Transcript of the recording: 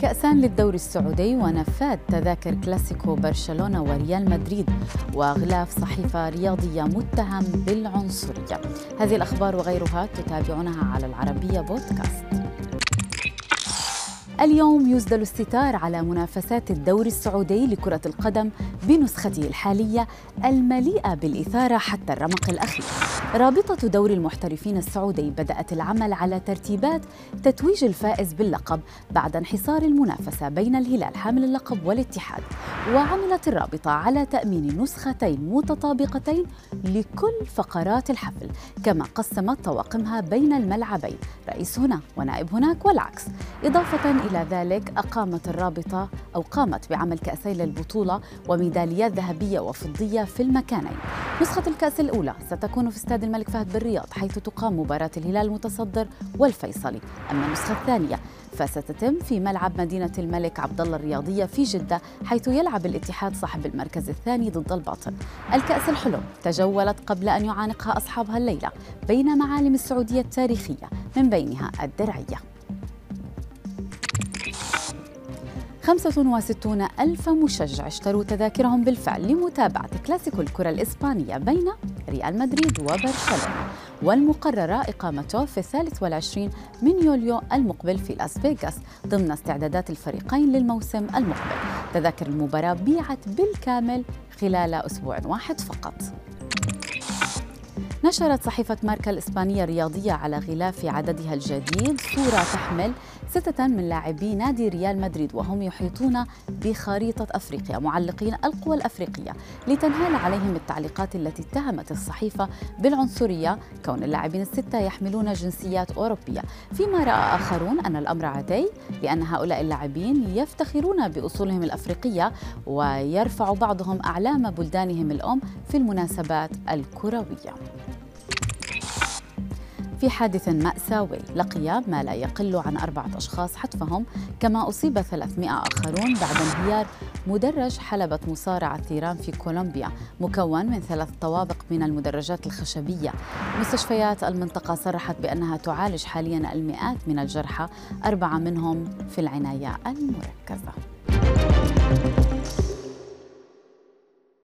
كأسان للدوري السعودي ونفاذ تذاكر كلاسيكو برشلونة وريال مدريد وغلاف صحيفة رياضية متهم بالعنصرية هذه الأخبار وغيرها تتابعونها على العربية بودكاست اليوم يسدل الستار على منافسات الدوري السعودي لكرة القدم بنسخته الحالية المليئة بالإثارة حتى الرمق الأخير. رابطة دوري المحترفين السعودي بدأت العمل على ترتيبات تتويج الفائز باللقب بعد انحصار المنافسة بين الهلال حامل اللقب والاتحاد. وعملت الرابطة على تأمين نسختين متطابقتين لكل فقرات الحفل، كما قسمت طواقمها بين الملعبين، رئيس هنا ونائب هناك والعكس، إضافة إلى ذلك أقامت الرابطة أو قامت بعمل كأسي للبطولة وميداليات ذهبية وفضية في المكانين. نسخة الكأس الأولى ستكون في استاد الملك فهد بالرياض حيث تقام مباراة الهلال المتصدر والفيصلي أما النسخة الثانية فستتم في ملعب مدينة الملك عبد الله الرياضية في جدة حيث يلعب الاتحاد صاحب المركز الثاني ضد الباطن. الكأس الحلم تجولت قبل أن يعانقها أصحابها الليلة بين معالم السعودية التاريخية من بينها الدرعية. 65 ألف مشجع اشتروا تذاكرهم بالفعل لمتابعة كلاسيكو الكرة الإسبانية بين ريال مدريد وبرشلونة. والمقررة إقامته في الثالث والعشرين من يوليو المقبل في لاس فيغاس ضمن استعدادات الفريقين للموسم المقبل. تذاكر المباراة بيعت بالكامل خلال أسبوع واحد فقط. نشرت صحيفة ماركا الإسبانية الرياضية على غلاف عددها الجديد صورة تحمل ستة من لاعبي نادي ريال مدريد وهم يحيطون بخريطة أفريقيا معلقين القوى الأفريقية لتنهال عليهم التعليقات التي اتهمت الصحيفة بالعنصرية كون اللاعبين الستة يحملون جنسيات أوروبية. فيما رأى آخرون أن الأمر عادي لأن هؤلاء اللاعبين يفتخرون بأصولهم الأفريقية ويرفع بعضهم أعلام بلدانهم الأم في المناسبات الكروية. في حادث مأساوي لقي ما لا يقل عن أربعة أشخاص حتفهم كما أصيب 300 آخرون بعد انهيار مدرج حلبة مصارعة ثيران في كولومبيا مكون من ثلاث طوابق من المدرجات الخشبية. مستشفيات المنطقة صرحت بأنها تعالج حاليا المئات من الجرحى أربعة منهم في العناية المركزة.